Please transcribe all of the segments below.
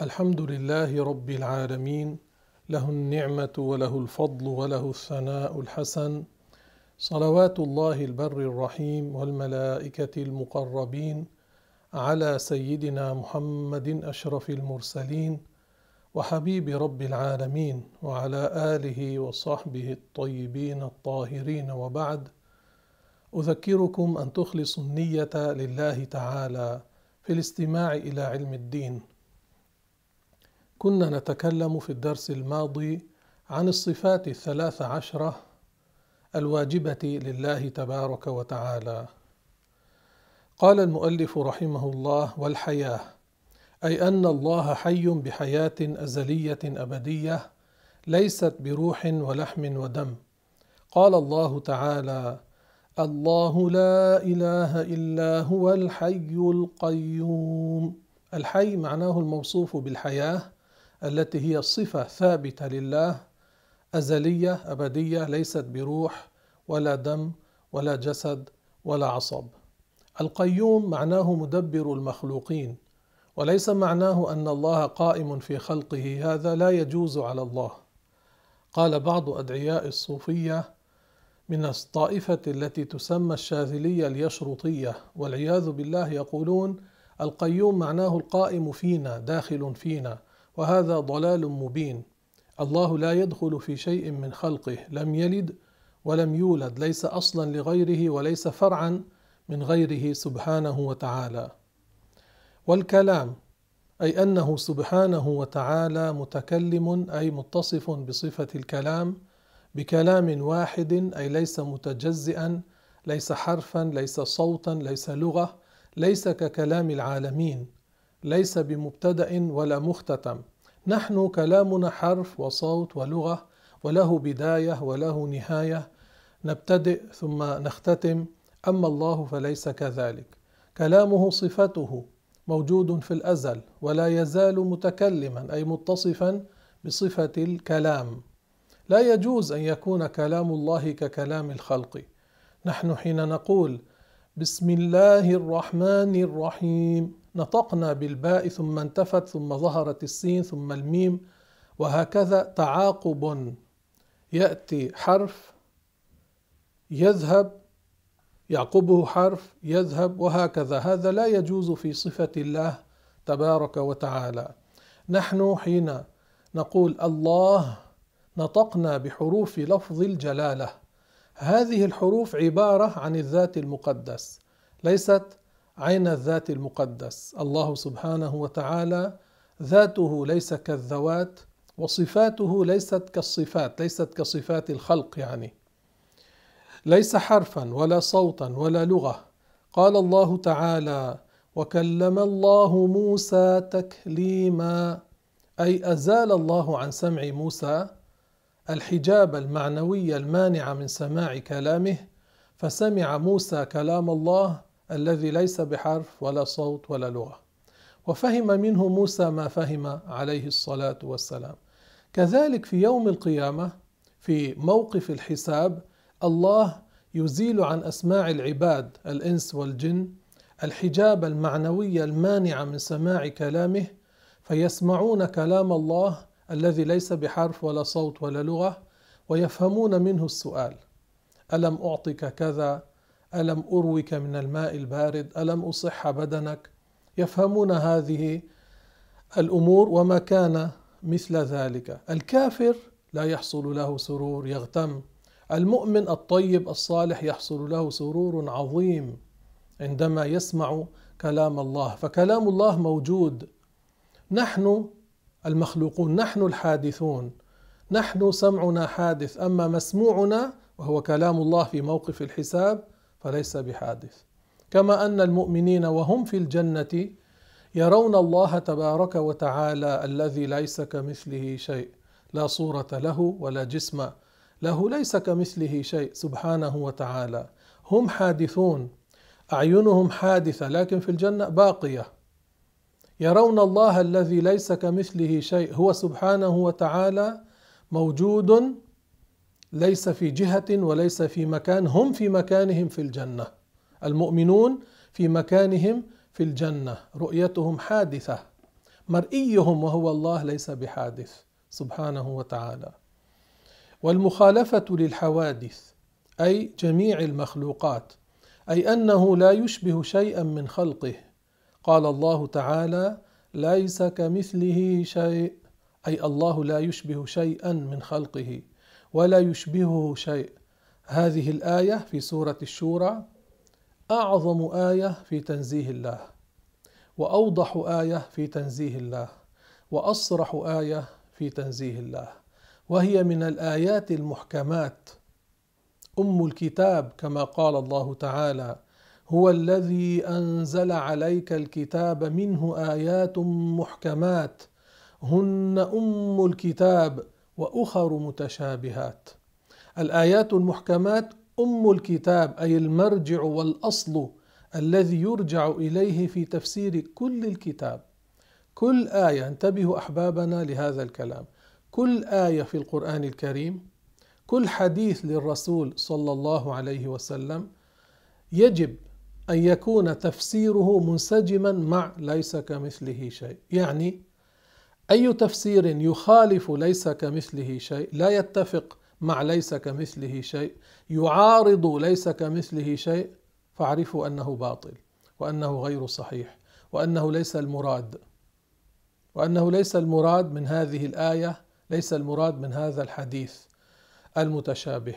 الحمد لله رب العالمين له النعمة وله الفضل وله الثناء الحسن. صلوات الله البر الرحيم والملائكة المقربين على سيدنا محمد أشرف المرسلين وحبيب رب العالمين وعلى آله وصحبه الطيبين الطاهرين وبعد. أذكركم أن تخلصوا النية لله تعالى في الاستماع إلى علم الدين. كنا نتكلم في الدرس الماضي عن الصفات الثلاث عشرة الواجبة لله تبارك وتعالى. قال المؤلف رحمه الله والحياة أي أن الله حي بحياة أزلية أبدية ليست بروح ولحم ودم. قال الله تعالى الله لا إله إلا هو الحي القيوم. الحي معناه الموصوف بالحياة التي هي صفة ثابتة لله أزلية أبدية ليست بروح ولا دم ولا جسد ولا عصب. القيوم معناه مدبر المخلوقين وليس معناه أن الله قائم في خلقه هذا لا يجوز على الله. قال بعض أدعياء الصوفية من الطائفة التي تسمى الشاذلية اليشرطيه والعياذ بالله يقولون القيوم معناه القائم فينا داخل فينا. وهذا ضلال مبين. الله لا يدخل في شيء من خلقه. لم يلد ولم يولد. ليس أصلا لغيره وليس فرعا من غيره سبحانه وتعالى. والكلام أي أنه سبحانه وتعالى متكلم أي متصف بصفة الكلام بكلام واحد أي ليس متجزئا ليس حرفا ليس صوتا ليس لغة ليس ككلام العالمين. ليس بمبتدأ ولا مختتم. نحن كلامنا حرف وصوت ولغة وله بداية وله نهاية. نبتدئ ثم نختتم أما الله فليس كذلك. كلامه صفته موجود في الأزل ولا يزال متكلما أي متصفا بصفة الكلام. لا يجوز أن يكون كلام الله ككلام الخلق. نحن حين نقول بسم الله الرحمن الرحيم نطقنا بالباء ثم انتفت ثم ظهرت السين ثم الميم وهكذا تعاقب. يأتي حرف يذهب يعقبه حرف يذهب وهكذا. هذا لا يجوز في صفة الله تبارك وتعالى. نحن حين نقول الله نطقنا بحروف لفظ الجلالة. هذه الحروف عبارة عن الذات المقدس ليست عين الذات المقدس. الله سبحانه وتعالى ذاته ليس كالذوات وصفاته ليست كالصفات ليست كصفات الخلق يعني. ليس حرفا ولا صوتا ولا لغة. قال الله تعالى وكلم الله موسى تكليما أي أزال الله عن سمع موسى الحجاب المعنوي المانع من سماع كلامه فسمع موسى كلام الله الذي ليس بحرف ولا صوت ولا لغة. وفهم منه موسى ما فهم عليه الصلاة والسلام. كذلك في يوم القيامة في موقف الحساب الله يزيل عن أسماع العباد الإنس والجن الحجاب المعنوي المانع من سماع كلامه فيسمعون كلام الله الذي ليس بحرف ولا صوت ولا لغة ويفهمون منه السؤال. ألم أعطك كذا ألم أروك من الماء البارد؟ ألم أصح بدنك؟ يفهمون هذه الأمور وما كان مثل ذلك. الكافر لا يحصل له سرور يغتم. المؤمن الطيب الصالح يحصل له سرور عظيم عندما يسمع كلام الله. فكلام الله موجود. نحن المخلوقون نحن الحادثون. نحن سمعنا حادث أما مسموعنا وهو كلام الله في موقف الحساب فليس بحادث. كما أن المؤمنين وهم في الجنة يرون الله تبارك وتعالى الذي ليس كمثله شيء لا صورة له ولا جسم له ليس كمثله شيء سبحانه وتعالى. هم حادثون أعينهم حادثة لكن في الجنة باقية. يرون الله الذي ليس كمثله شيء هو سبحانه وتعالى موجود ليس في جهة وليس في مكان هم في مكانهم في الجنة. المؤمنون في مكانهم في الجنة. رؤيتهم حادثة. مرئيهم وهو الله ليس بحادث. سبحانه وتعالى. والمخالفة للحوادث أي جميع المخلوقات أي أنه لا يشبه شيئا من خلقه. قال الله تعالى ليس كمثله شيء أي الله لا يشبه شيئا من خلقه. ولا يشبهه شيء. هذه الآية في سورة الشورى أعظم آية في تنزيه الله وأوضح آية في تنزيه الله وأصرح آية في تنزيه الله وهي من الآيات المحكمات. أم الكتاب كما قال الله تعالى هو الذي أنزل عليك الكتاب منه آيات محكمات هن أم الكتاب وأخر متشابهات. الآيات المحكمات أم الكتاب أي المرجع والأصل الذي يرجع إليه في تفسير كل الكتاب. كل آية انتبهوا أحبابنا لهذا الكلام. كل آية في القرآن الكريم كل حديث للرسول صلى الله عليه وسلم يجب أن يكون تفسيره منسجما مع ليس كمثله شيء. يعني أي تفسير يخالف ليس كمثله شيء لا يتفق مع ليس كمثله شيء يعارض ليس كمثله شيء فاعرفوا أنه باطل وأنه غير صحيح وأنه ليس المراد. وأنه ليس المراد من هذه الآية ليس المراد من هذا الحديث المتشابه.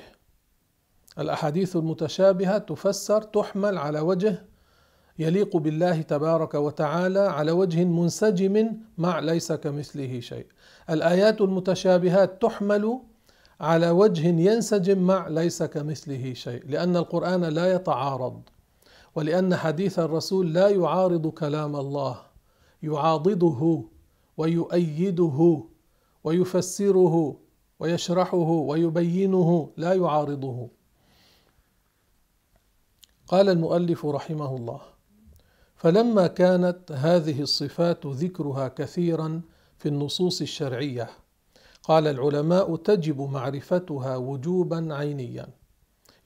الأحاديث المتشابهة تفسر تحمل على وجه يليق بالله تبارك وتعالى على وجه منسجم مع ليس كمثله شيء. الآيات المتشابهات تحمل على وجه ينسجم مع ليس كمثله شيء لأن القرآن لا يتعارض ولأن حديث الرسول لا يعارض كلام الله يعاضده ويؤيده ويفسره ويشرحه ويبينه لا يعارضه. قال المؤلف رحمه الله فلما كانت هذه الصفات ذكرها كثيرا في النصوص الشرعية قال العلماء تجب معرفتها وجوبا عينيا.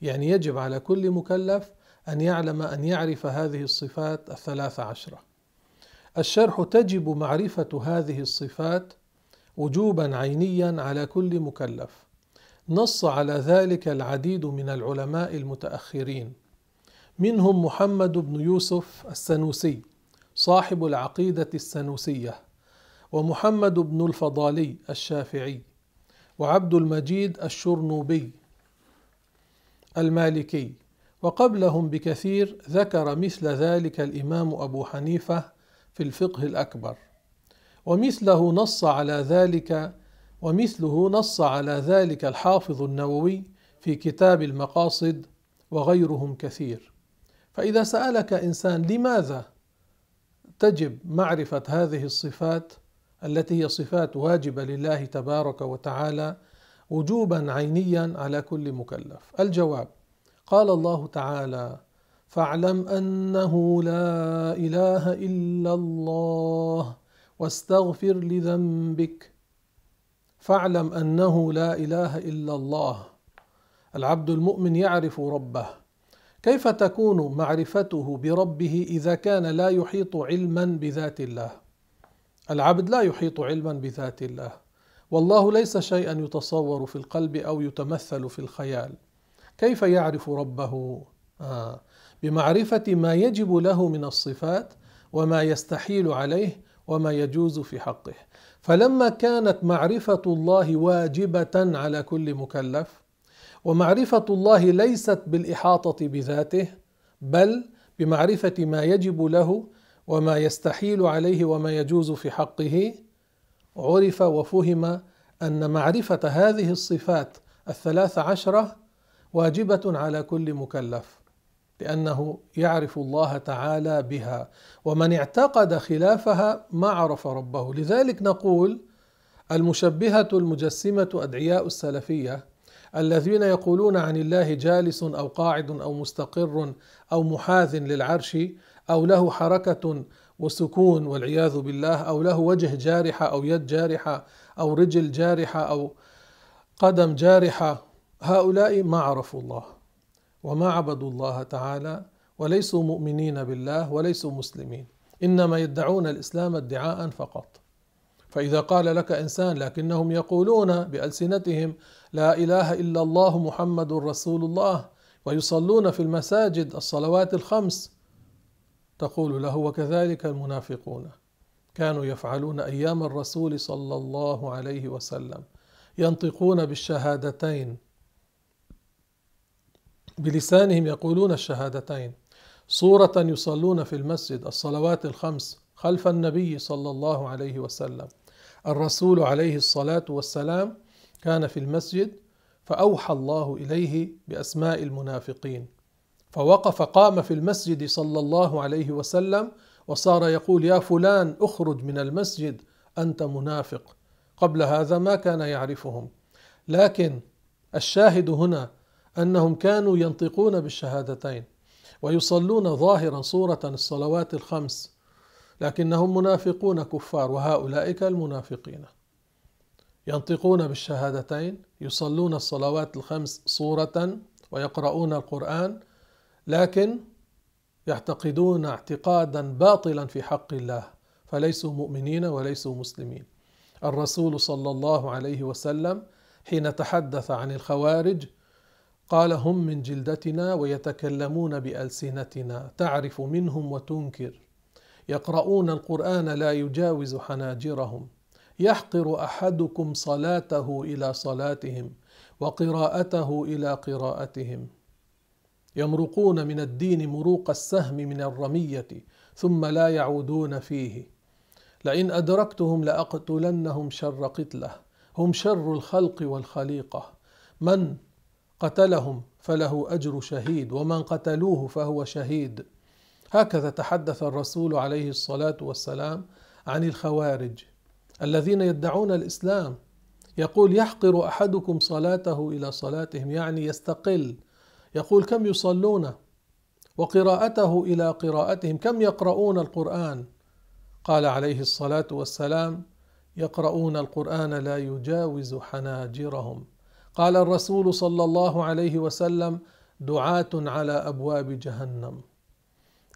يعني يجب على كل مكلف أن يعلم أن يعرف هذه الصفات الثلاث عشرة. الشرح تجب معرفة هذه الصفات وجوبا عينيا على كل مكلف. نص على ذلك العديد من العلماء المتأخرين. منهم محمد بن يوسف السنوسي صاحب العقيدة السنوسية ومحمد بن الفضالي الشافعي وعبد المجيد الشرنوبي المالكي. وقبلهم بكثير ذكر مثل ذلك الإمام أبو حنيفة في الفقه الأكبر. ومثله نص على ذلك ومثله نص على ذلك الحافظ النووي في كتاب المقاصد وغيرهم كثير. فإذا سألك إنسان لماذا تجب معرفة هذه الصفات التي هي صفات واجبة لله تبارك وتعالى وجوبا عينيا على كل مكلف؟ الجواب قال الله تعالى فاعلم أنه لا إله إلا الله واستغفر لذنبك. فاعلم أنه لا إله إلا الله. العبد المؤمن يعرف ربه. كيف تكون معرفته بربه إذا كان لا يحيط علما بذات الله؟ العبد لا يحيط علما بذات الله. والله ليس شيئا يتصور في القلب أو يتمثل في الخيال. كيف يعرف ربه؟ آه. بمعرفة ما يجب له من الصفات وما يستحيل عليه وما يجوز في حقه. فلما كانت معرفة الله واجبة على كل مكلف ومعرفة الله ليست بالإحاطة بذاته بل بمعرفة ما يجب له وما يستحيل عليه وما يجوز في حقه. عرف وفهم أن معرفة هذه الصفات الثلاث عشرة واجبة على كل مكلف لأنه يعرف الله تعالى بها ومن اعتقد خلافها ما عرف ربه. لذلك نقول المشبهة المجسمة أدعياء السلفية الذين يقولون عن الله جالس أو قاعد أو مستقر أو محاذ للعرش أو له حركة وسكون والعياذ بالله أو له وجه جارحة أو يد جارحة أو رجل جارحة أو قدم جارحة. هؤلاء ما عرفوا الله وما عبدوا الله تعالى وليسوا مؤمنين بالله وليسوا مسلمين. إنما يدعون الإسلام ادعاء فقط. فإذا قال لك إنسان لكنهم يقولون بألسنتهم لا إله إلا الله محمد رسول الله ويصلون في المساجد الصلوات الخمس. تقول له وكذلك المنافقون. كانوا يفعلون أيام الرسول صلى الله عليه وسلم ينطقون بالشهادتين. بلسانهم يقولون الشهادتين. صورة يصلون في المسجد الصلوات الخمس خلف النبي صلى الله عليه وسلم. الرسول عليه الصلاة والسلام كان في المسجد فأوحى الله إليه بأسماء المنافقين. فوقف قام في المسجد صلى الله عليه وسلم وصار يقول يا فلان اخرج من المسجد أنت منافق. قبل هذا ما كان يعرفهم. لكن الشاهد هنا أنهم كانوا ينطقون بالشهادتين ويصلون ظاهرا صورة الصلوات الخمس لكنهم منافقون كفار وهؤلاء كالمنافقين. ينطقون بالشهادتين يصلون الصلوات الخمس صورة ويقرؤون القرآن لكن يعتقدون اعتقادا باطلا في حق الله فليسوا مؤمنين وليسوا مسلمين. الرسول صلى الله عليه وسلم حين تحدث عن الخوارج قال هم من جلدتنا ويتكلمون بألسنتنا تعرف منهم وتنكر يقرؤون القرآن لا يجاوز حناجرهم. يحقر أحدكم صلاته إلى صلاتهم وقراءته إلى قراءتهم. يمرقون من الدين مروق السهم من الرمية ثم لا يعودون فيه. لئن أدركتهم لأقتلنهم شر قتلة. هم شر الخلق والخليقة. من قتلهم فله أجر شهيد ومن قتلوه فهو شهيد. هكذا تحدث الرسول عليه الصلاة والسلام عن الخوارج. الذين يدعون الإسلام. يقول يحقر أحدكم صلاته إلى صلاتهم يعني يستقل. يقول كم يصلون؟ وقراءته إلى قراءتهم كم يقرؤون القرآن؟ قال عليه الصلاة والسلام يقرؤون القرآن لا يجاوز حناجرهم. قال الرسول صلى الله عليه وسلم دعاة على أبواب جهنم.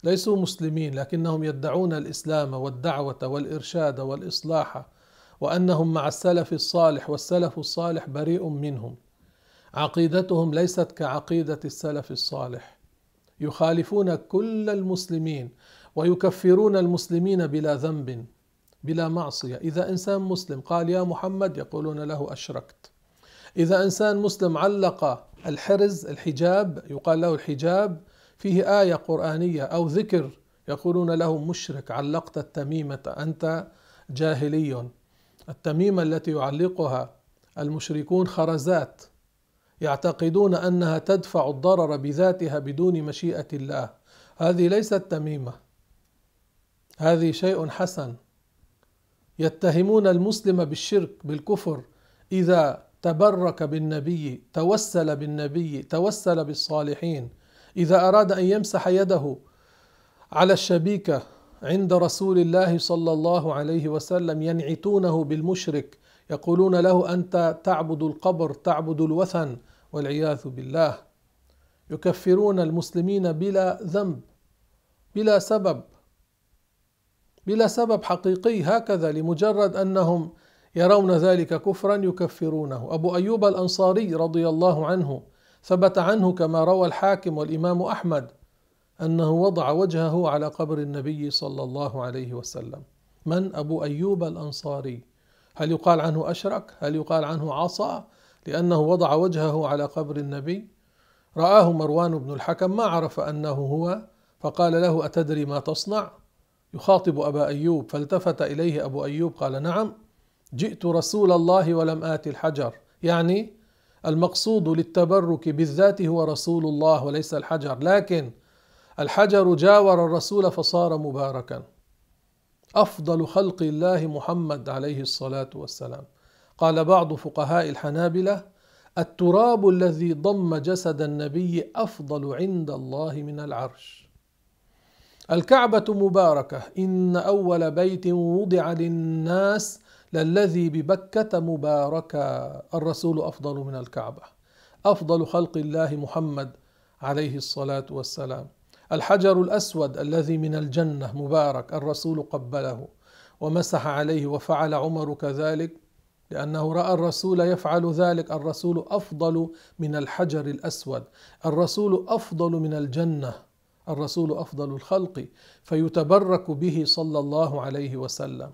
ليسوا مسلمين لكنهم يدعون الإسلام والدعوة والإرشاد والإصلاح وأنهم مع السلف الصالح والسلف الصالح بريء منهم. عقيدتهم ليست كعقيدة السلف الصالح. يخالفون كل المسلمين ويكفرون المسلمين بلا ذنب بلا معصية. إذا إنسان مسلم قال يا محمد يقولون له أشركت. إذا إنسان مسلم علق الحرز الحجاب يقال له الحجاب فيه آية قرآنية أو ذكر يقولون له مشرك علقت التميمة أنت جاهلي. التميمة التي يعلقها المشركون خرزات يعتقدون أنها تدفع الضرر بذاتها بدون مشيئة الله. هذه ليست تميمة هذه شيء حسن. يتهمون المسلم بالشرك بالكفر. إذا تبرك بالنبي توسل بالنبي توسل بالصالحين إذا أراد أن يمسح يده على الشبيكة عند رسول الله صلى الله عليه وسلم ينعتونه بالمشرك يقولون له أنت تعبد القبر تعبد الوثن والعياذ بالله. يكفرون المسلمين بلا ذنب بلا سبب بلا سبب حقيقي. هكذا لمجرد أنهم يرون ذلك كفرا يكفرونه. أبو أيوب الأنصاري رضي الله عنه ثبت عنه كما روى الحاكم والإمام أحمد أنه وضع وجهه على قبر النبي صلى الله عليه وسلم. من؟ أبو أيوب الأنصاري. هل يقال عنه أشرك؟ هل يقال عنه عصى؟ لأنه وضع وجهه على قبر النبي. رآه مروان بن الحكم ما عرف أنه هو فقال له أتدري ما تصنع؟ يخاطب أبا أيوب. فالتفت إليه أبو أيوب قال نعم جئت رسول الله ولم آت الحجر. يعني المقصود للتبرك بالذات هو رسول الله وليس الحجر. لكن الحجر جاور الرسول فصار مباركا. أفضل خلق الله محمد عليه الصلاة والسلام. قال بعض فقهاء الحنابلة التراب الذي ضم جسد النبي أفضل عند الله من العرش. الكعبة مباركة. إن أول بيت وضع للناس للذي ببكة مباركة الرسول أفضل من الكعبة. أفضل خلق الله محمد عليه الصلاة والسلام. الحجر الأسود الذي من الجنة مبارك الرسول قبله ومسح عليه وفعل عمر كذلك لأنه رأى الرسول يفعل ذلك. الرسول أفضل من الحجر الأسود. الرسول أفضل من الجنة. الرسول أفضل الخلق. فيتبرك به صلى الله عليه وسلم.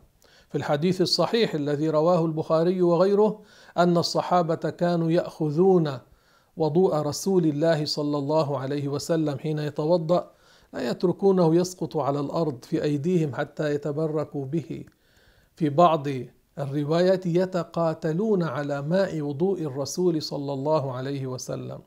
في الحديث الصحيح الذي رواه البخاري وغيره أن الصحابة كانوا يأخذون وضوء رسول الله صلى الله عليه وسلم حين يتوضأ لا يتركونه يسقط على الأرض في أيديهم حتى يتبركوا به. في بعض الروايات يتقاتلون على ماء وضوء الرسول صلى الله عليه وسلم.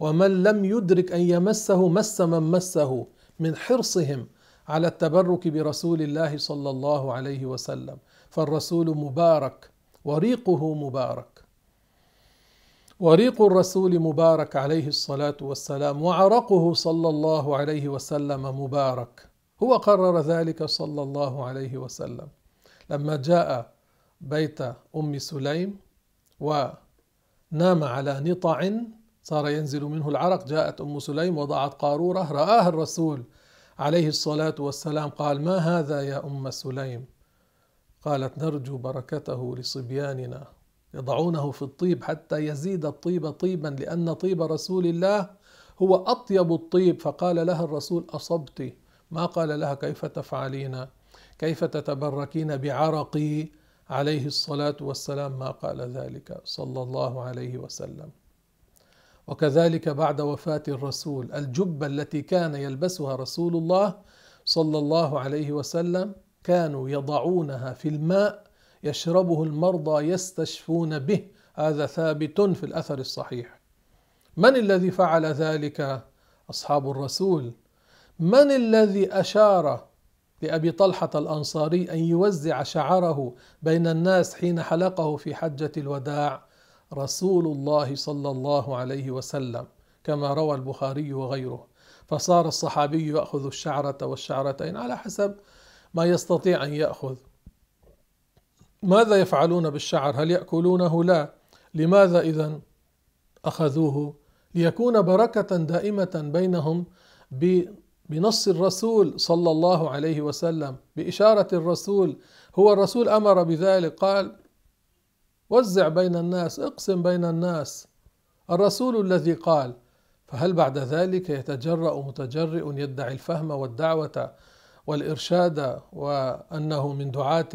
ومن لم يدرك أن يمسه مس من مسه من حرصهم على التبرك برسول الله صلى الله عليه وسلم. فالرسول مبارك وريقه مبارك. وريق الرسول مبارك عليه الصلاة والسلام وعرقه صلى الله عليه وسلم مبارك. هو قرر ذلك صلى الله عليه وسلم. لما جاء بيت أم سليم ونام على نطع صار ينزل منه العرق جاءت أم سليم وضعت قارورة رآها الرسول عليه الصلاة والسلام قال ما هذا يا أم سليم؟ قالت نرجو بركته لصبياننا يضعونه في الطيب حتى يزيد الطيب طيبا لأن طيب رسول الله هو أطيب الطيب. فقال لها الرسول أصبت. ما قال لها كيف تفعلين؟ كيف تتبركين بعرقي؟ عليه الصلاة والسلام ما قال ذلك صلى الله عليه وسلم. وكذلك بعد وفاة الرسول. الجبه التي كان يلبسها رسول الله صلى الله عليه وسلم كانوا يضعونها في الماء يشربه المرضى يستشفون به. هذا ثابت في الأثر الصحيح. من الذي فعل ذلك؟ أصحاب الرسول. من الذي أشار لأبي طلحة الأنصاري أن يوزع شعره بين الناس حين حلقه في حجة الوداع؟ رسول الله صلى الله عليه وسلم كما روى البخاري وغيره. فصار الصحابي يأخذ الشعرة والشعرتين على حسب ما يستطيع أن يأخذ. ماذا يفعلون بالشعر؟ هل يأكلونه؟ لا. لماذا إذا أخذوه؟ ليكون بركة دائمة بينهم بنص الرسول صلى الله عليه وسلم بإشارة الرسول. هو الرسول أمر بذلك قال وزع بين الناس اقسم بين الناس. الرسول الذي قال فهل بعد ذلك يتجرأ متجرئ يدعي الفهم والدعوة والإرشاد وأنه من دعاة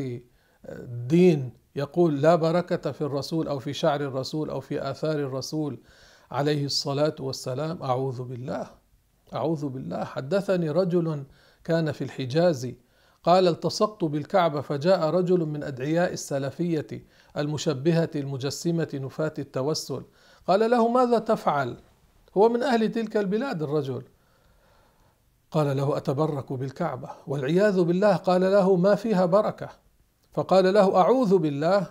الدين يقول لا بركة في الرسول أو في شعر الرسول أو في آثار الرسول عليه الصلاة والسلام أعوذ بالله أعوذ بالله. حدثني رجل كان في الحجاز قال التصقت بالكعبة فجاء رجل من أدعياء السلفية المشبهة المجسمة نفاة التوسل. قال له ماذا تفعل؟ هو من أهل تلك البلاد الرجل. قال له أتبرك بالكعبة. والعياذ بالله. قال له ما فيها بركة. فقال له أعوذ بالله.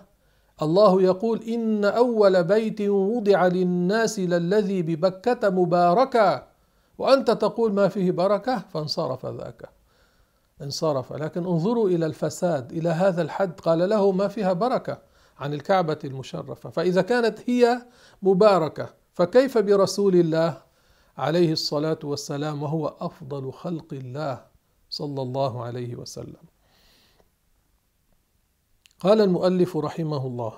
الله يقول إن أول بيت وضع للناس للذي ببكة مباركة. وأنت تقول ما فيه بركة؟ فانصرف ذاك. انصرف. لكن انظروا إلى الفساد إلى هذا الحد. قال له ما فيها بركة؟ عن الكعبة المشرفة. فإذا كانت هي مباركة فكيف برسول الله عليه الصلاة والسلام وهو أفضل خلق الله صلى الله عليه وسلم؟ قال المؤلف رحمه الله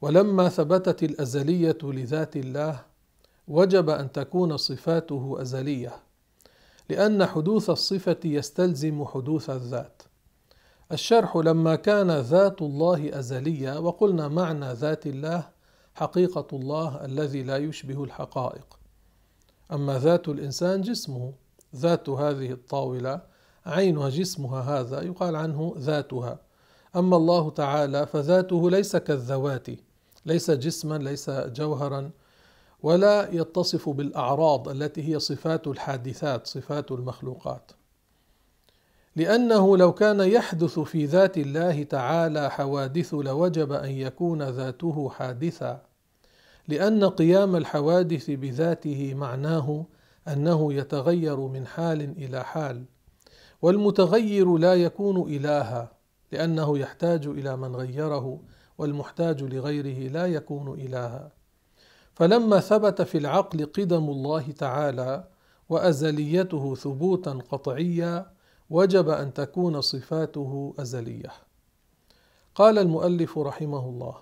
ولما ثبتت الأزلية لذات الله وجب أن تكون صفاته أزلية لأن حدوث الصفة يستلزم حدوث الذات. الشرح لما كان ذات الله أزلية وقلنا معنى ذات الله حقيقة الله الذي لا يشبه الحقائق. أما ذات الإنسان جسمه ذات هذه الطاولة عينها جسمها هذا يقال عنه ذاتها. أما الله تعالى فذاته ليس كالذوات ليس جسما ليس جوهرا ولا يتصف بالأعراض التي هي صفات الحادثات صفات المخلوقات. لأنه لو كان يحدث في ذات الله تعالى حوادث لوجب أن يكون ذاته حادثا. لأن قيام الحوادث بذاته معناه أنه يتغير من حال إلى حال. والمتغير لا يكون إلها لأنه يحتاج إلى من غيره والمحتاج لغيره لا يكون إلها. فلما ثبت في العقل قدم الله تعالى وأزليته ثبوتا قطعيا وجب أن تكون صفاته أزلية. قال المؤلف رحمه الله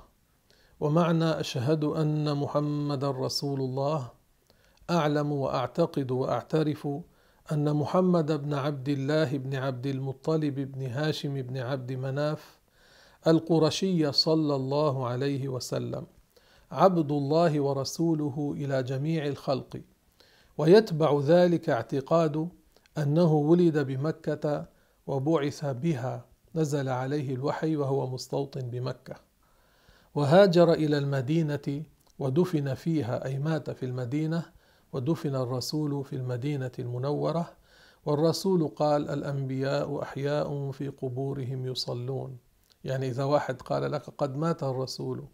ومعنى أشهد أن محمدا رسول الله أعلم وأعتقد وأعترف أن محمد بن عبد الله بن عبد المطلب بن هاشم بن عبد مناف القرشي صلى الله عليه وسلم عبد الله ورسوله إلى جميع الخلق ويتبع ذلك اعتقاد أنه ولد بمكة وبعث بها نزل عليه الوحي وهو مستوطن بمكة. وهاجر إلى المدينة ودفن فيها أي مات في المدينة ودفن الرسول في المدينة المنورة. والرسول قال الأنبياء أحياء في قبورهم يصلون. يعني إذا واحد قال لك قد مات الرسول.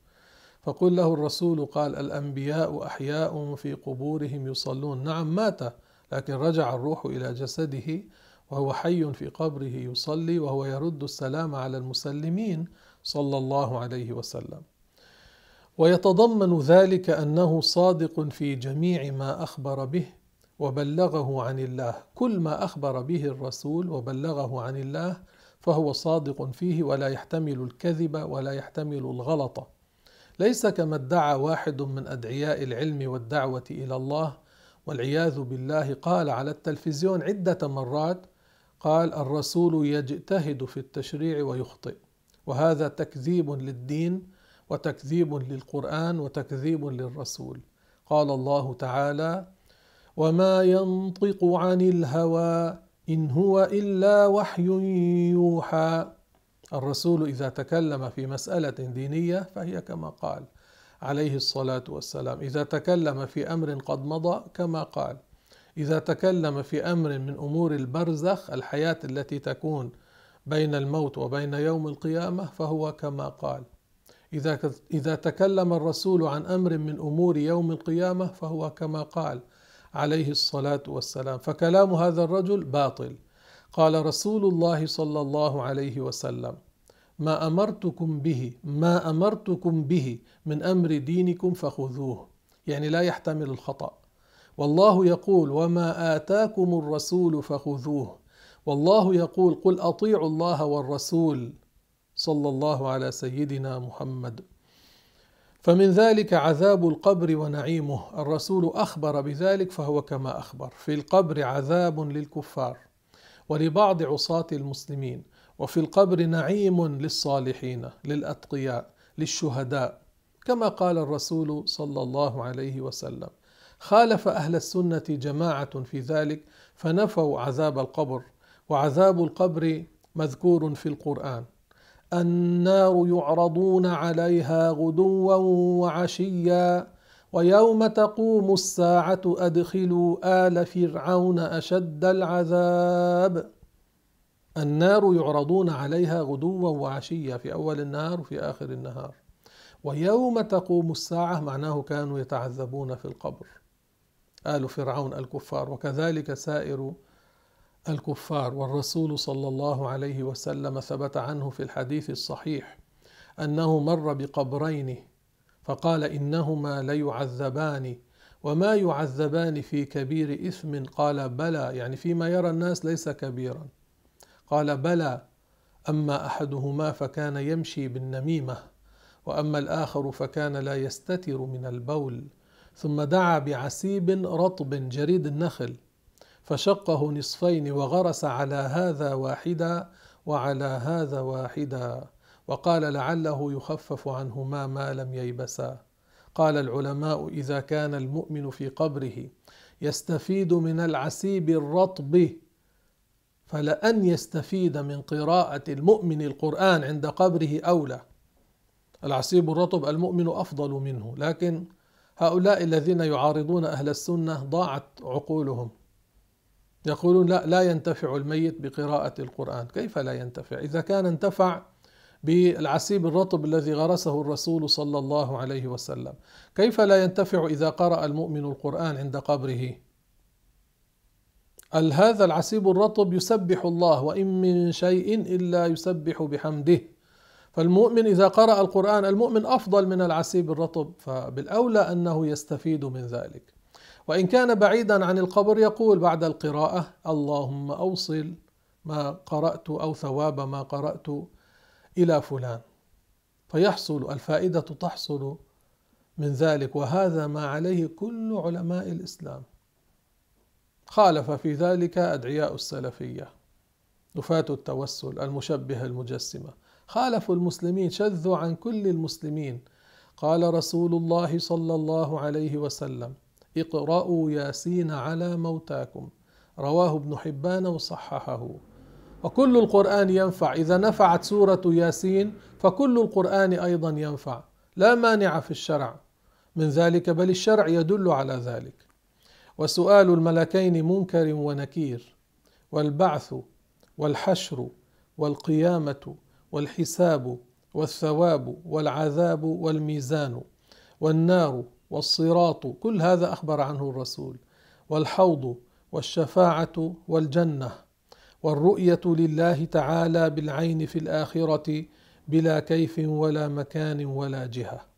فقل له الرسول قال الأنبياء أحياء في قبورهم يصلون. نعم مات لكن رجع الروح إلى جسده وهو حي في قبره يصلي وهو يرد السلام على المسلمين صلى الله عليه وسلم. ويتضمن ذلك أنه صادق في جميع ما أخبر به وبلغه عن الله. كل ما أخبر به الرسول وبلغه عن الله فهو صادق فيه ولا يحتمل الكذب ولا يحتمل الغلط ليس كما ادعى واحد من أدعياء العلم والدعوة إلى الله والعياذ بالله قال على التلفزيون عدة مرات قال الرسول يجتهد في التشريع ويخطئ وهذا تكذيب للدين وتكذيب للقرآن وتكذيب للرسول. قال الله تعالى وما ينطق عن الهوى إن هو إلا وحي يوحى الرسول إذا تكلم في مسألة دينية فهي كما قال عليه الصلاة والسلام. إذا تكلم في أمر قد مضى كما قال. إذا تكلم في أمر من أمور البرزخ الحياة التي تكون بين الموت وبين يوم القيامة فهو كما قال. إذا إذا تكلم الرسول عن أمر من أمور يوم القيامة فهو كما قال عليه الصلاة والسلام. فكلام هذا الرجل باطل. قال رسول الله صلى الله عليه وسلم ما أمرتكم به ما أمرتكم به من أمر دينكم فخذوه. يعني لا يحتمل الخطأ. والله يقول وما آتاكم الرسول فخذوه. والله يقول قل أطيعوا الله والرسول صلى الله على سيدنا محمد. فمن ذلك عذاب القبر ونعيمه. الرسول أخبر بذلك فهو كما أخبر. في القبر عذاب للكفار ولبعض عصاة المسلمين. وفي القبر نعيم للصالحين للأتقياء للشهداء. كما قال الرسول صلى الله عليه وسلم خالف أهل السنة جماعة في ذلك فنفوا عذاب القبر. وعذاب القبر مذكور في القرآن النار يعرضون عليها غدوا وعشيا ويوم تقوم الساعة أدخلوا آل فرعون أشد العذاب. النار يعرضون عليها غدوا وعشيا في أول النهار وفي آخر النهار. ويوم تقوم الساعة معناه كانوا يتعذبون في القبر. آل فرعون الكفار وكذلك سائر الكفار. والرسول صلى الله عليه وسلم ثبت عنه في الحديث الصحيح أنه مر بقبرين فقال إنهما ليعذبان. وما يعذبان في كبير إثم؟ قال بلى يعني فيما يرى الناس ليس كبيرا. قال بلى أما أحدهما فكان يمشي بالنميمة وأما الآخر فكان لا يستتر من البول. ثم دعا بعسيب رطب جريد النخل فشقه نصفين وغرس على هذا واحدا وعلى هذا واحدا وقال لعله يخفف عنهما ما لم ييبسا. قال العلماء إذا كان المؤمن في قبره يستفيد من العسيب الرطب فلأن يستفيد من قراءة المؤمن القرآن عند قبره أولى العسيب الرطب المؤمن أفضل منه لكن هؤلاء الذين يعارضون أهل السنة ضاعت عقولهم. يقولون لا لا ينتفع الميت بقراءة القرآن. كيف لا ينتفع؟ إذا كان انتفع بالعسيب الرطب الذي غرسه الرسول صلى الله عليه وسلم. كيف لا ينتفع إذا قرأ المؤمن القرآن عند قبره؟ هذا العسيب الرطب يسبح الله وإن من شيء إلا يسبح بحمده. فالمؤمن إذا قرأ القرآن المؤمن أفضل من العسيب الرطب فبالأولى أنه يستفيد من ذلك. وإن كان بعيدا عن القبر يقول بعد القراءة اللهم أوصل ما قرأت أو ثواب ما قرأت إلى فلان. فيحصل الفائدة تحصل من ذلك وهذا ما عليه كل علماء الإسلام. خالف في ذلك أدعياء السلفية نفاة التوسل المشبهة المجسمة. خالفوا المسلمين شذوا عن كل المسلمين. قال رسول الله صلى الله عليه وسلم اقرأوا ياسين على موتاكم. رواه ابن حبان وصححه. وكل القرآن ينفع. إذا نفعت سورة ياسين فكل القرآن أيضا ينفع. لا مانع في الشرع. من ذلك بل الشرع يدل على ذلك. وسؤال الملكين منكر ونكير والبعث والحشر والقيامة والحساب والثواب والعذاب والميزان والنار والصراط كل هذا أخبر عنه الرسول. والحوض والشفاعة والجنة والرؤية لله تعالى بالعين في الآخرة بلا كيف ولا مكان ولا جهة.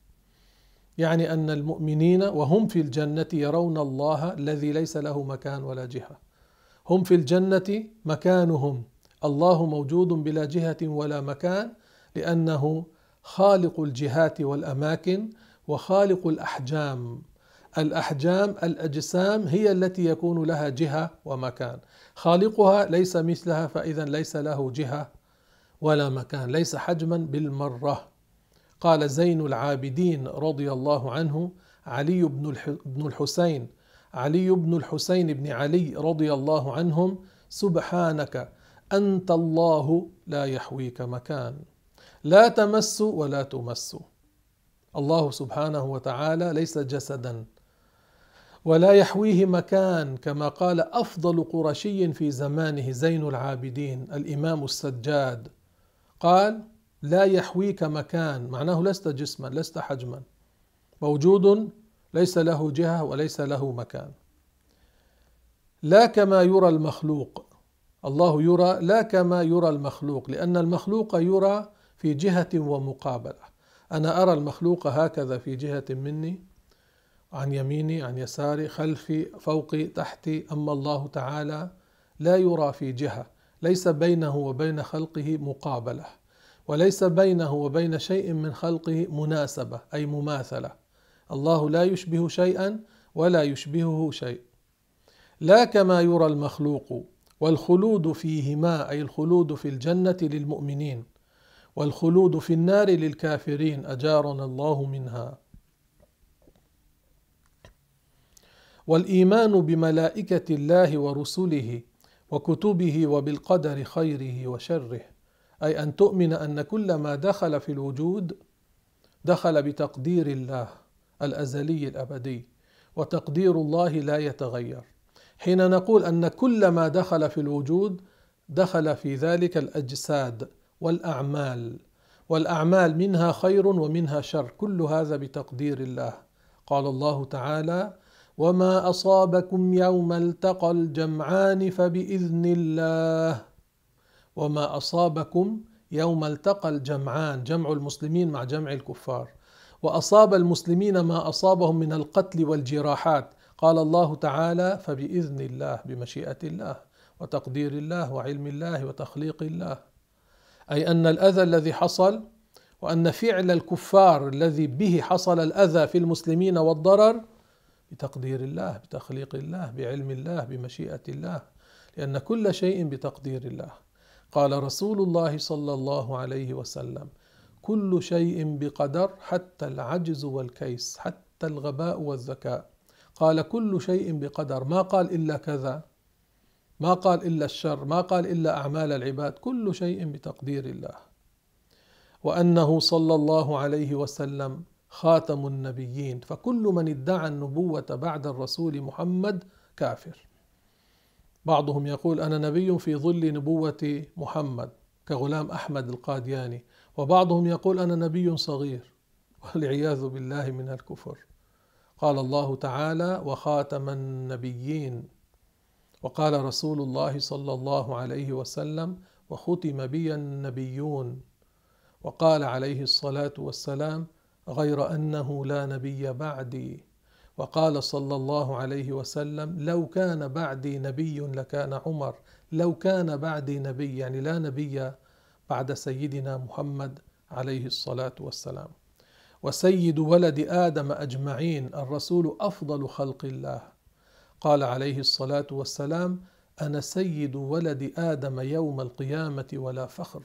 يعني أن المؤمنين وهم في الجنة يرون الله الذي ليس له مكان ولا جهة. هم في الجنة مكانهم. الله موجود بلا جهة ولا مكان لأنه خالق الجهات والأماكن وخالق الأحجام. الأحجام الأجسام هي التي يكون لها جهة ومكان. خالقها ليس مثلها فإذا ليس له جهة ولا مكان. ليس حجما بالمرة. قال زين العابدين رضي الله عنه علي بن الحسين علي بن الحسين بن علي رضي الله عنهم سبحانك أنت الله لا يحويك مكان لا تمس ولا تمس. الله سبحانه وتعالى ليس جسدا ولا يحويه مكان كما قال أفضل قرشي في زمانه زين العابدين الإمام السجاد. قال لا يحويك مكان. معناه لست جسما لست حجما. موجود ليس له جهة وليس له مكان. لا كما يرى المخلوق. الله يرى لا كما يرى المخلوق لأن المخلوق يرى في جهة ومقابلة. أنا أرى المخلوق هكذا في جهة مني عن يميني عن يساري خلفي فوقي تحتي. أما الله تعالى لا يرى في جهة. ليس بينه وبين خلقه مقابلة. وليس بينه وبين شيء من خلقه مناسبة أي مماثلة. الله لا يشبه شيئا ولا يشبهه شيء. لا كما يرى المخلوق والخلود فيهما أي الخلود في الجنة للمؤمنين والخلود في النار للكافرين أجارنا الله منها. والإيمان بملائكة الله ورسله وكتبه وبالقدر خيره وشره. أي أن تؤمن أن كل ما دخل في الوجود دخل بتقدير الله الأزلي الأبدي وتقدير الله لا يتغير. حين نقول أن كل ما دخل في الوجود دخل في ذلك الأجساد والأعمال والأعمال منها خير ومنها شر كل هذا بتقدير الله. قال الله تعالى وما أصابكم يوم التقى الجمعان فبإذن الله وما أصابكم يوم التقى الجمعان جمع المسلمين مع جمع الكفار. وأصاب المسلمين ما أصابهم من القتل والجراحات. قال الله تعالى فبإذن الله بمشيئة الله وتقدير الله وعلم الله وتخليق الله. أي أن الأذى الذي حصل وأن فعل الكفار الذي به حصل الأذى في المسلمين والضرر بتقدير الله بتخليق الله بعلم الله بمشيئة الله لأن كل شيء بتقدير الله. قال رسول الله صلى الله عليه وسلم كل شيء بقدر حتى العجز والكيس حتى الغباء والذكاء قال كل شيء بقدر ما قال إلا كذا ما قال إلا الشر ما قال إلا أعمال العباد كل شيء بتقدير الله. وأنه صلى الله عليه وسلم خاتم النبيين فكل من ادعى النبوة بعد الرسول محمد كافر. بعضهم يقول أنا نبي في ظل نبوة محمد كغلام أحمد القادياني وبعضهم يقول أنا نبي صغير والعياذ بالله من الكفر. قال الله تعالى وخاتم النبيين. وقال رسول الله صلى الله عليه وسلم وختم بي النبيون. وقال عليه الصلاة والسلام غير أنه لا نبي بعدي. وقال صلى الله عليه وسلم لو كان بعدي نبي لكان عمر لو كان بعدي نبي يعني لا نبي بعد سيدنا محمد عليه الصلاة والسلام. وسيد ولد آدم أجمعين الرسول أفضل خلق الله قال عليه الصلاة والسلام أنا سيد ولد آدم يوم القيامة ولا فخر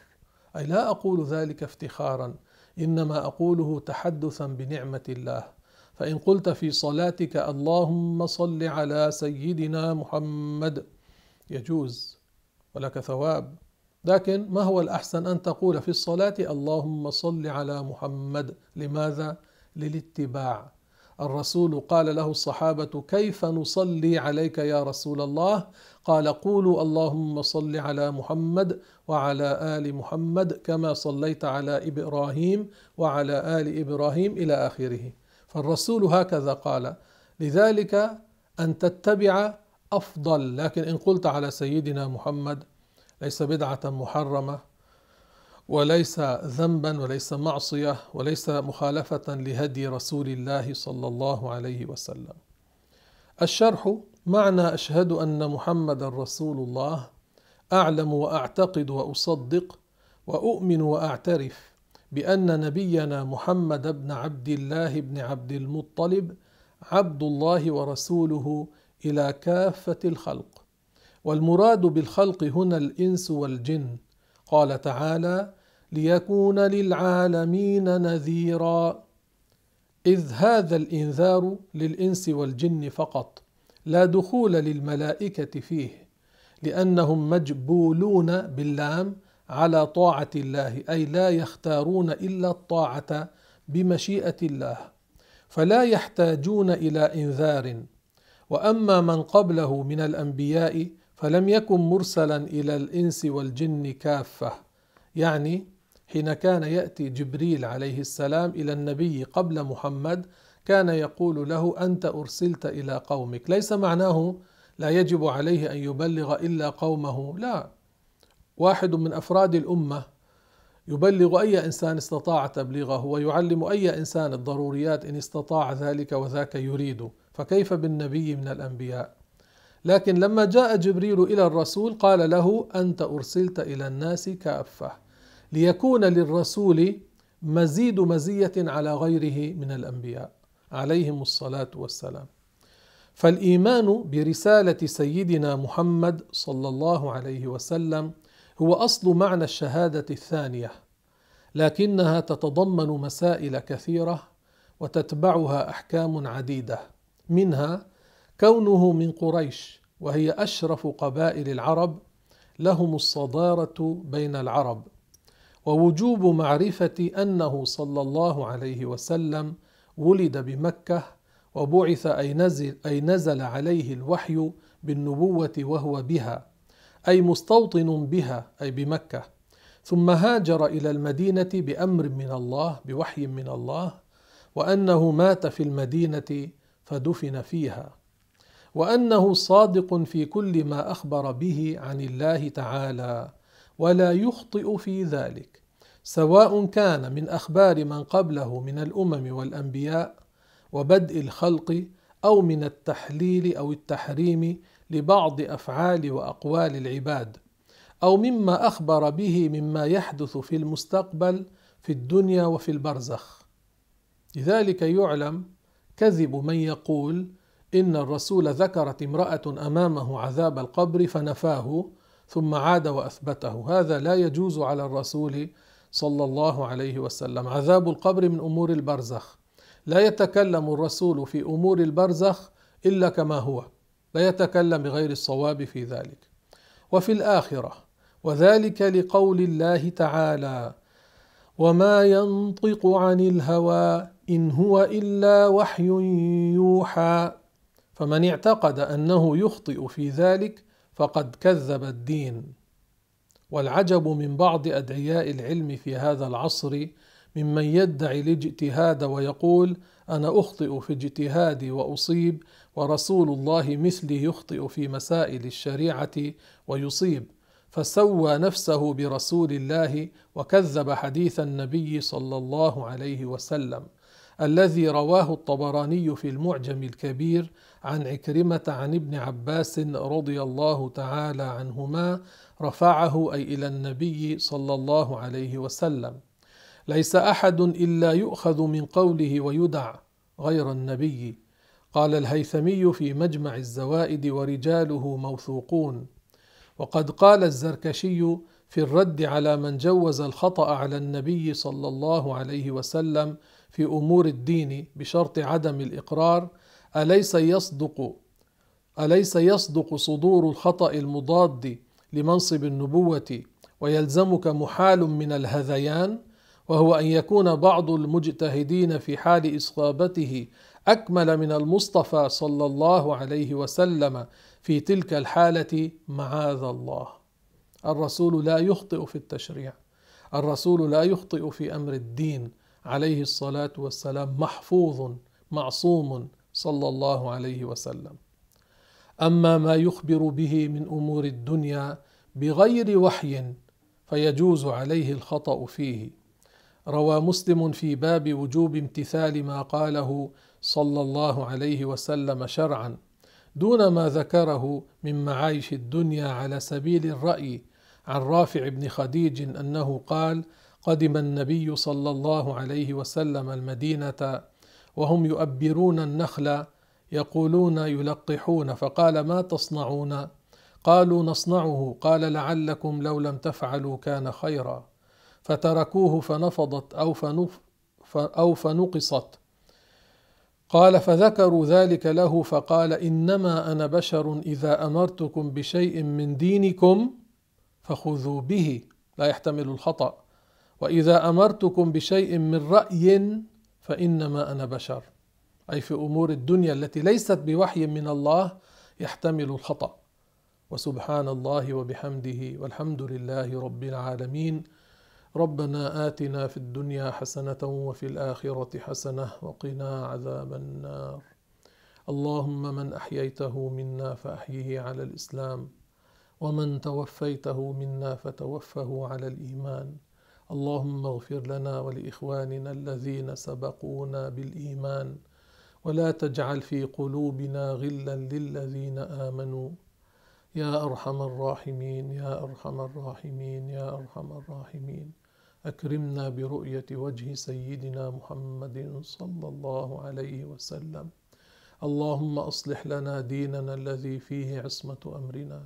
أي لا أقول ذلك افتخارا إنما أقوله تحدثا بنعمة الله. فإن قلت في صلاتك اللهم صل على سيدنا محمد. يجوز ولك ثواب. لكن ما هو الأحسن أن تقول في الصلاة اللهم صل على محمد؟ لماذا؟ للاتباع. الرسول قال له الصحابة كيف نصلي عليك يا رسول الله؟ قال قولوا اللهم صل على محمد وعلى آل محمد كما صليت على إبراهيم وعلى آل إبراهيم إلى آخره. فالرسول هكذا قال لذلك أن تتبع أفضل لكن إن قلت على سيدنا محمد ليس بدعة محرمة وليس ذنبا وليس معصية وليس مخالفة لهدي رسول الله صلى الله عليه وسلم. الشرح معنى أشهد أن محمد رسول الله أعلم وأعتقد وأصدق وأؤمن وأعترف بأن نبينا محمد بن عبد الله بن عبد المطلب عبد الله ورسوله إلى كافة الخلق. والمراد بالخلق هنا الإنس والجن. قال تعالى ليكون للعالمين نذيرا. إذ هذا الإنذار للإنس والجن فقط لا دخول للملائكة فيه لأنهم مجبولون باللام على طاعة الله أي لا يختارون إلا الطاعة بمشيئة الله فلا يحتاجون إلى إنذار. وأما من قبله من الأنبياء فلم يكن مرسلا إلى الإنس والجن كافة يعني حين كان يأتي جبريل عليه السلام إلى النبي قبل محمد كان يقول له أنت أرسلت إلى قومك ليس معناه لا يجب عليه أن يبلغ إلا قومه لا. واحد من أفراد الأمة يبلغ أي إنسان استطاع تبليغه ويعلم أي إنسان الضروريات إن استطاع ذلك وذاك يريد فكيف بالنبي من الأنبياء؟ لكن لما جاء جبريل إلى الرسول قال له أنت أرسلت إلى الناس كافة ليكون للرسول مزيد مزية على غيره من الأنبياء. عليهم الصلاة والسلام. فالإيمان برسالة سيدنا محمد صلى الله عليه وسلم هو أصل معنى الشهادة الثانية لكنها تتضمن مسائل كثيرة وتتبعها أحكام عديدة منها كونه من قريش وهي أشرف قبائل العرب لهم الصدارة بين العرب ووجوب معرفة أنه صلى الله عليه وسلم ولد بمكة وبعث أي نزل, أي نزل عليه الوحي بالنبوة وهو بها. أي مستوطن بها أي بمكة. ثم هاجر إلى المدينة بأمر من الله بوحي من الله وأنه مات في المدينة فدفن فيها. وأنه صادق في كل ما أخبر به عن الله تعالى ولا يخطئ في ذلك. سواء كان من أخبار من قبله من الأمم والأنبياء وبدء الخلق أو من التحليل أو التحريم لبعض أفعال وأقوال العباد أو مما أخبر به مما يحدث في المستقبل في الدنيا وفي البرزخ. لذلك يعلم كذب من يقول إن الرسول ذكرت امرأة أمامه عذاب القبر فنفاه ثم عاد وأثبته. هذا لا يجوز على الرسول صلى الله عليه وسلم. عذاب القبر من أمور البرزخ. لا يتكلم الرسول في أمور البرزخ إلا كما هو. لا يتكلم بغير الصواب في ذلك. وفي الآخرة وذلك لقول الله تعالى وما ينطق عن الهوى إن هو إلا وحي يوحى فمن اعتقد أنه يخطئ في ذلك فقد كذب الدين. والعجب من بعض أدعياء العلم في هذا العصر ممن يدعي الاجتهاد ويقول أنا أخطئ في اجتهادي وأصيب ورسول الله مثلي يخطئ في مسائل الشريعة ويصيب. فسوى نفسه برسول الله وكذب حديث النبي صلى الله عليه وسلم الذي رواه الطبراني في المعجم الكبير عن عكرمة عن ابن عباس رضي الله تعالى عنهما رفعه أي إلى النبي صلى الله عليه وسلم. ليس أحد إلا يؤخذ من قوله ويدع غير النبي. قال الهيثمي في مجمع الزوائد ورجاله موثوقون. وقد قال الزركشي في الرد على من جوز الخطأ على النبي صلى الله عليه وسلم في أمور الدين بشرط عدم الإقرار أليس يصدق؟ أليس يصدق صدور الخطأ المضاد لمنصب النبوة ويلزمك محال من الهذيان؟ وهو أن يكون بعض المجتهدين في حال إصابته أكمل من المصطفى صلى الله عليه وسلم في تلك الحالة معاذ الله. الرسول لا يخطئ في التشريع. الرسول لا يخطئ في أمر الدين. عليه الصلاة والسلام محفوظ معصوم صلى الله عليه وسلم. أما ما يخبر به من أمور الدنيا بغير وحي فيجوز عليه الخطأ فيه. روى مسلم في باب وجوب امتثال ما قاله صلى الله عليه وسلم شرعا. دون ما ذكره من معايش الدنيا على سبيل الرأي عن رافع بن خديج أنه قال قدم النبي صلى الله عليه وسلم المدينة وهم يؤبرون النخل يقولون يلقحون فقال ما تصنعون؟ قالوا نصنعه. قال لعلكم لو لم تفعلوا كان خيرا. فتركوه فنفضت أو فنف أو فنقصت. قال فذكروا ذلك له فقال إنما أنا بشر إذا أمرتكم بشيء من دينكم فخذوا به لا يحتمل الخطأ. وإذا أمرتكم بشيء من رأي فإنما أنا بشر. أي في أمور الدنيا التي ليست بوحي من الله يحتمل الخطأ. وسبحان الله وبحمده والحمد لله رب العالمين. ربنا آتنا في الدنيا حسنة وفي الآخرة حسنة وقنا عذاب النار. اللهم من أحييته منا فأحيه على الإسلام ومن توفيته منا فتوفه على الإيمان. اللهم اغفر لنا ولإخواننا الذين سبقونا بالإيمان ولا تجعل في قلوبنا غلا للذين آمنوا. يا أرحم الراحمين يا أرحم الراحمين يا أرحم الراحمين. أكرمنا برؤية وجه سيدنا محمد صلى الله عليه وسلم. اللهم أصلح لنا ديننا الذي فيه عصمة أمرنا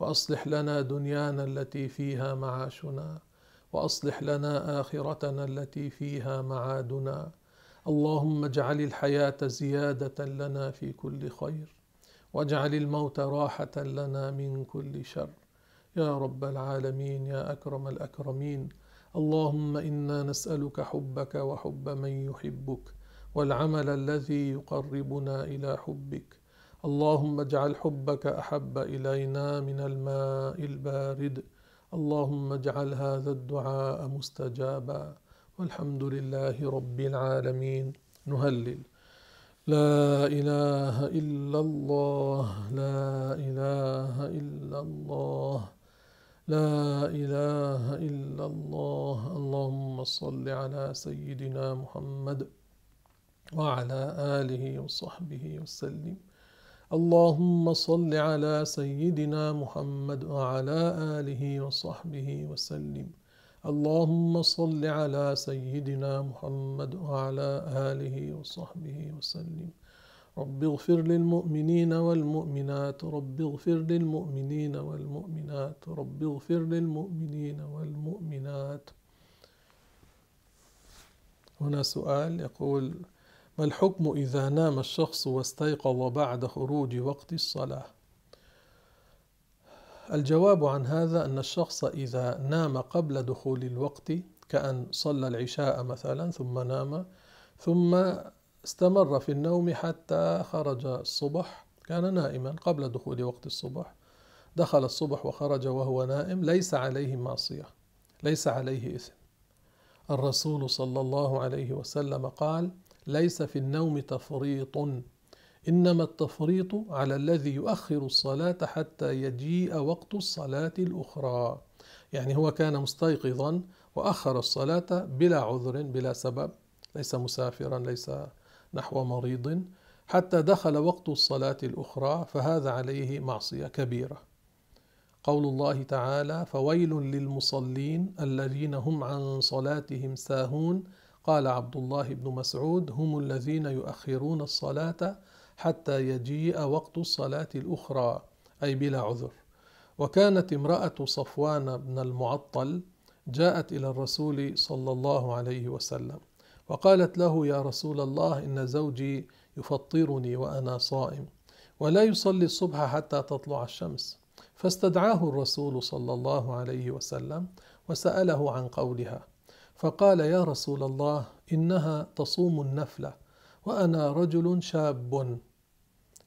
وأصلح لنا دنيانا التي فيها معاشنا وأصلح لنا آخرتنا التي فيها معادنا. اللهم اجعل الحياة زيادة لنا في كل خير واجعل الموت راحة لنا من كل شر. يا رب العالمين يا أكرم الأكرمين اللهم إنا نسألك حبك وحب من يحبك والعمل الذي يقربنا إلى حبك. اللهم اجعل حبك أحب إلينا من الماء البارد. اللهم اجعل هذا الدعاء مستجابا. والحمد لله رب العالمين. نهلل. لا إله إلا الله. لا إله إلا الله. لا إله إلا الله. اللهم صل على سيدنا محمد وعلى آله وصحبه وسلم. اللهم صل على سيدنا محمد وعلى آله وصحبه وسلم. اللهم صل على سيدنا محمد وعلى آله وصحبه وسلم. رب اغفر للمؤمنين والمؤمنات رب اغفر للمؤمنين والمؤمنات رب اغفر للمؤمنين والمؤمنات هنا سؤال يقول ما الحكم إذا نام الشخص واستيقظ بعد خروج وقت الصلاة؟ الجواب عن هذا أن الشخص إذا نام قبل دخول الوقت كأن صلى العشاء مثلا ثم نام ثم استمر في النوم حتى خرج الصبح كان نائما قبل دخول وقت الصبح. دخل الصبح وخرج وهو نائم ليس عليه معصية ليس عليه إثم. الرسول صلى الله عليه وسلم قال ليس في النوم تفريط إنما التفريط على الذي يؤخر الصلاة حتى يجيء وقت الصلاة الأخرى. يعني هو كان مستيقظا وأخر الصلاة بلا عذر بلا سبب ليس مسافرا ليس نحو مريض حتى دخل وقت الصلاة الأخرى فهذا عليه معصية كبيرة. قول الله تعالى فويل للمصلين الذين هم عن صلاتهم ساهون قال عبد الله بن مسعود هم الذين يؤخرون الصلاة حتى يجيء وقت الصلاة الأخرى أي بلا عذر وكانت امرأة صفوان بن المعطل جاءت إلى الرسول صلى الله عليه وسلم. وقالت له يا رسول الله إن زوجي يفطرني وأنا صائم ولا يصلي الصبح حتى تطلع الشمس. فاستدعاه الرسول صلى الله عليه وسلم وسأله عن قولها. فقال يا رسول الله إنها تصوم النفلة وأنا رجل شاب.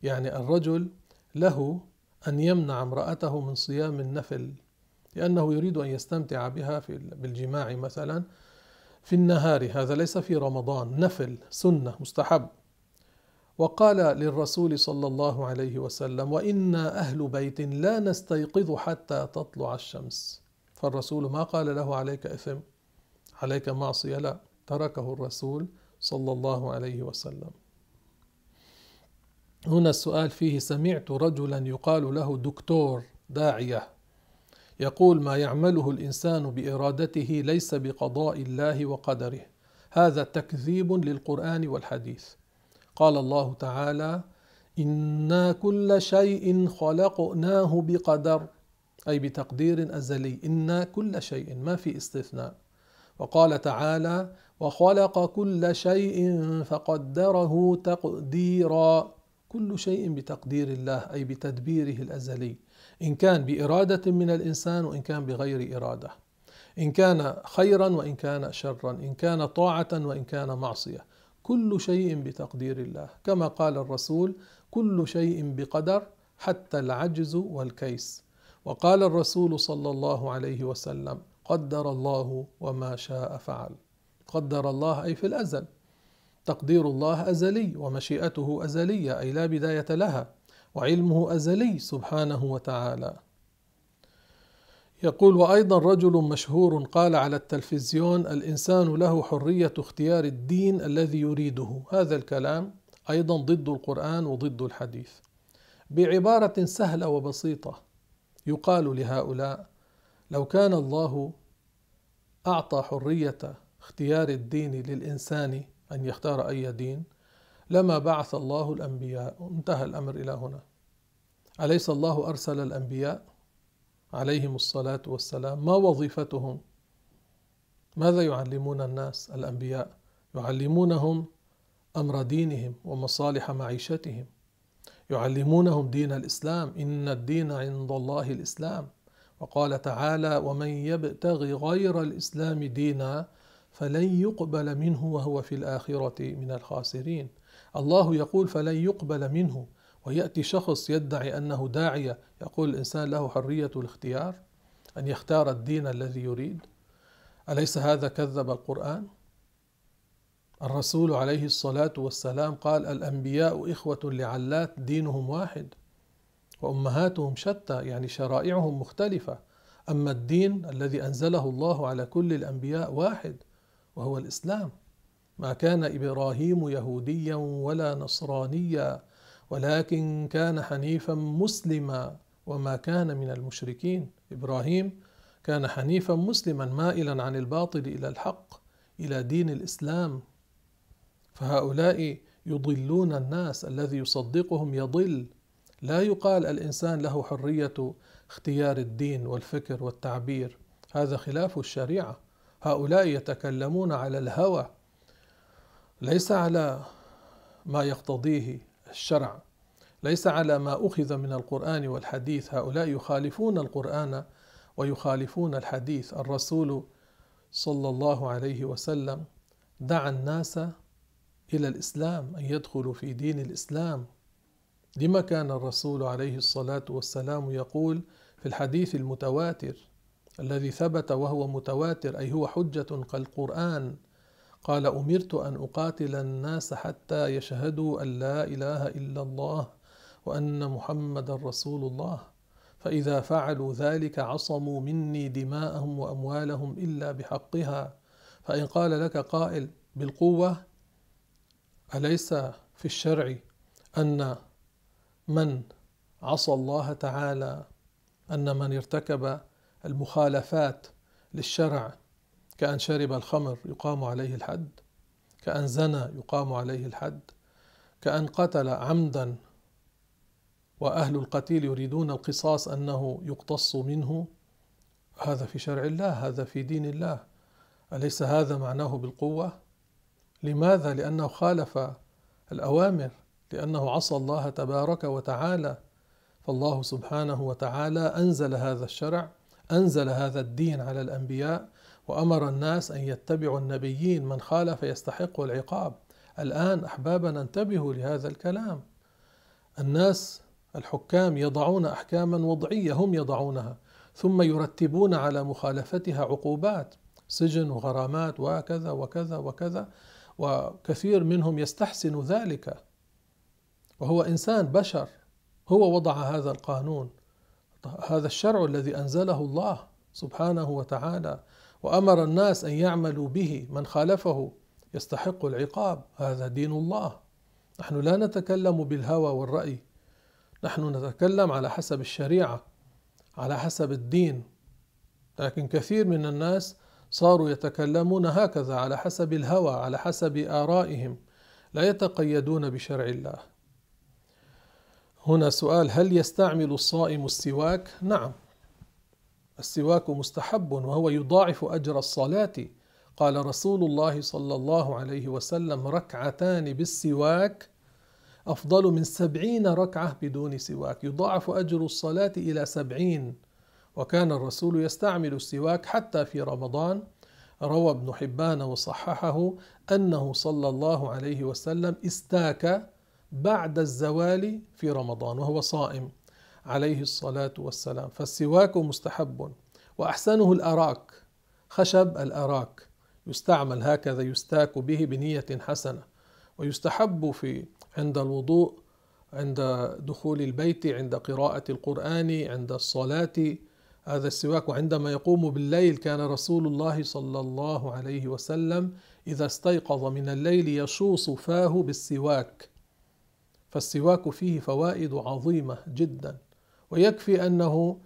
يعني الرجل له أن يمنع امرأته من صيام النفل لأنه يريد أن يستمتع بها في بالجماع مثلا في النهار هذا ليس في رمضان نفل سنة مستحب. وقال للرسول صلى الله عليه وسلم وإنا أهل بيت لا نستيقظ حتى تطلع الشمس. فالرسول ما قال له عليك إثم عليك معصية. لا تركه الرسول صلى الله عليه وسلم. هنا السؤال فيه سمعت رجلا يقال له دكتور داعية. يقول ما يعمله الإنسان بإرادته ليس بقضاء الله وقدره. هذا تكذيب للقرآن والحديث. قال الله تعالى إنا كل شيء خلقناه بقدر. أي بتقدير أزلي. إنا كل شيء. ما في استثناء. وقال تعالى وخلق كل شيء فقدره تقديرا. كل شيء بتقدير الله أي بتدبيره الأزلي. إن كان بإرادة من الإنسان وإن كان بغير إرادة. إن كان خيرا وإن كان شرا. إن كان طاعة وإن كان معصية. كل شيء بتقدير الله. كما قال الرسول كل شيء بقدر حتى العجز والكيس. وقال الرسول صلى الله عليه وسلم قدر الله وما شاء فعل. قدر الله أي في الأزل. تقدير الله أزلي ومشيئته أزلية أي لا بداية لها. وعلمه أزلي سبحانه وتعالى. يقول وأيضا رجل مشهور قال على التلفزيون الإنسان له حرية اختيار الدين الذي يريده. هذا الكلام أيضا ضد القرآن وضد الحديث. بعبارة سهلة وبسيطة يقال لهؤلاء لو كان الله أعطى حرية اختيار الدين للإنسان أن يختار أي دين لما بعث الله الأنبياء. انتهى الأمر إلى هنا. أليس الله أرسل الأنبياء عليهم الصلاة والسلام؟ ما وظيفتهم؟ ماذا يعلمون الناس الأنبياء؟ يعلمونهم أمر دينهم ومصالح معيشتهم. يعلمونهم دين الإسلام إن الدين عند الله الإسلام. وقال تعالى ومن يبتغي غير الإسلام دينا فلن يقبل منه وهو في الآخرة من الخاسرين. الله يقول فلن يقبل منه. ويأتي شخص يدعي أنه داعية يقول الإنسان له حرية الاختيار أن يختار الدين الذي يريد. أليس هذا كذب القرآن؟ الرسول عليه الصلاة والسلام قال الأنبياء إخوة لعلات دينهم واحد وأمهاتهم شتى يعني شرائعهم مختلفة. أما الدين الذي أنزله الله على كل الأنبياء واحد وهو الإسلام. ما كان إبراهيم يهوديا ولا نصرانيا ولكن كان حنيفا مسلما وما كان من المشركين. إبراهيم كان حنيفا مسلما مائلا عن الباطل إلى الحق إلى دين الإسلام. فهؤلاء يضلون الناس الذي يصدقهم يضل. لا يقال الإنسان له حرية اختيار الدين والفكر والتعبير. هذا خلاف الشريعة. هؤلاء يتكلمون على الهوى ليس على ما يقتضيه. الشرع. ليس على ما أخذ من القرآن والحديث. هؤلاء يخالفون القرآن ويخالفون الحديث. الرسول صلى الله عليه وسلم دعا الناس إلى الإسلام أن يدخلوا في دين الإسلام. لما كان الرسول عليه الصلاة والسلام يقول في الحديث المتواتر الذي ثبت وهو متواتر أي هو حجة كالقرآن قال أمرت أن أقاتل الناس حتى يشهدوا أن لا إله إلا الله وأن محمدا رسول الله. فإذا فعلوا ذلك عصموا مني دماءهم وأموالهم إلا بحقها. فإن قال لك قائل بالقوة أليس في الشرع أن من عصى الله تعالى أن من ارتكب المخالفات للشرع كأن شرب الخمر يقام عليه الحد كأن زنى يقام عليه الحد كأن قتل عمدا وأهل القتيل يريدون القصاص أنه يقتص منه هذا في شرع الله هذا في دين الله أليس هذا معناه بالقوة؟ لماذا؟ لأنه خالف الأوامر لأنه عصى الله تبارك وتعالى فالله سبحانه وتعالى أنزل هذا الشرع أنزل هذا الدين على الأنبياء وأمر الناس أن يتبعوا النبيين من خالف يستحق العقاب. الآن أحبابنا انتبهوا لهذا الكلام. الناس الحكام يضعون أحكاما وضعية هم يضعونها ثم يرتبون على مخالفتها عقوبات سجن وغرامات وكذا وكذا وكذا وكثير منهم يستحسن ذلك. وهو إنسان بشر هو وضع هذا القانون هذا الشرع الذي أنزله الله سبحانه وتعالى. وأمر الناس أن يعملوا به من خالفه. يستحق العقاب. هذا دين الله. نحن لا نتكلم بالهوى والرأي. نحن نتكلم على حسب الشريعة على حسب الدين. لكن كثير من الناس صاروا يتكلمون هكذا على حسب الهوى على حسب آرائهم. لا يتقيدون بشرع الله. هنا سؤال هل يستعمل الصائم السواك؟ نعم. السواك مستحب وهو يضاعف أجر الصلاة. قال رسول الله صلى الله عليه وسلم ركعتان بالسواك أفضل من سبعين ركعة بدون سواك. يضاعف أجر الصلاة إلى سبعين. وكان الرسول يستعمل السواك حتى في رمضان. روى ابن حبان وصححه أنه صلى الله عليه وسلم استاك بعد الزوال في رمضان وهو صائم. عليه الصلاة والسلام. فالسواك مستحب وأحسنه الأراك خشب الأراك. يستعمل هكذا يستاك به بنية حسنة. ويستحب في عند الوضوء عند دخول البيت عند قراءة القرآن عند الصلاة. هذا السواك وعندما يقوم بالليل كان رسول الله صلى الله عليه وسلم إذا استيقظ من الليل يشوص فاه بالسواك. فالسواك فيه فوائد عظيمة جدا. ويكفي أنه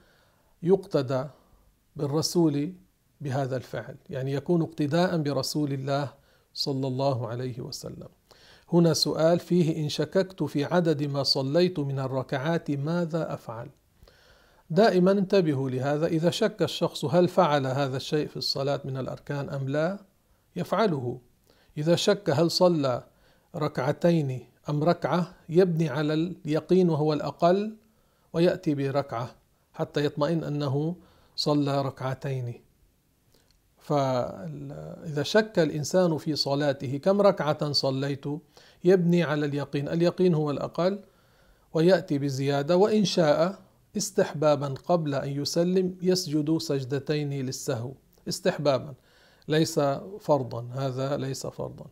يقتدى بالرسول بهذا الفعل يعني يكون اقتداء برسول الله صلى الله عليه وسلم. هنا سؤال فيه إن شككت في عدد ما صليت من الركعات ماذا أفعل؟ دائما انتبهوا لهذا. إذا شك الشخص هل فعل هذا الشيء في الصلاة من الأركان أم لا؟ يفعله. إذا شك هل صلى ركعتين أم ركعة يبني على اليقين وهو الأقل ويأتي بركعة حتى يطمئن أنه صلى ركعتين. فإذا شك الإنسان في صلاته كم ركعة صليت؟ يبني على اليقين. اليقين هو الأقل ويأتي بزيادة. وإن شاء استحبابا قبل أن يسلم يسجد سجدتين للسهو. استحبابا. ليس فرضا. هذا ليس فرضا.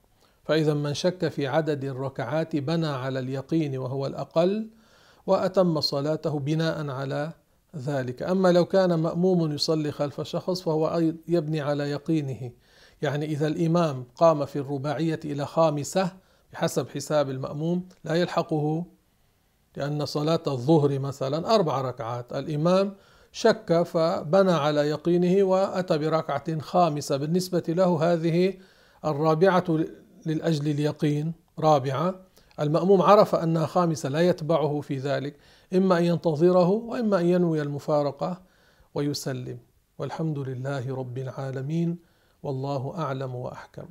فإذا من شك في عدد الركعات بنى على اليقين وهو الأقل وأتم صلاته بناء على ذلك. أما لو كان مأموم يصلي خلف شخص فهو يبني على يقينه. يعني إذا الإمام قام في الرباعية إلى خامسة بحسب حساب المأموم لا يلحقه لأن صلاة الظهر مثلا أربع ركعات. الإمام شك فبنى على يقينه وأتى بركعة خامسة. بالنسبة له هذه الرابعة للأجل اليقين رابعة. المأموم عرف أنها خامسة لا يتبعه في ذلك إما أن ينتظره وإما أن ينوي المفارقة ويسلم. والحمد لله رب العالمين والله أعلم وأحكم.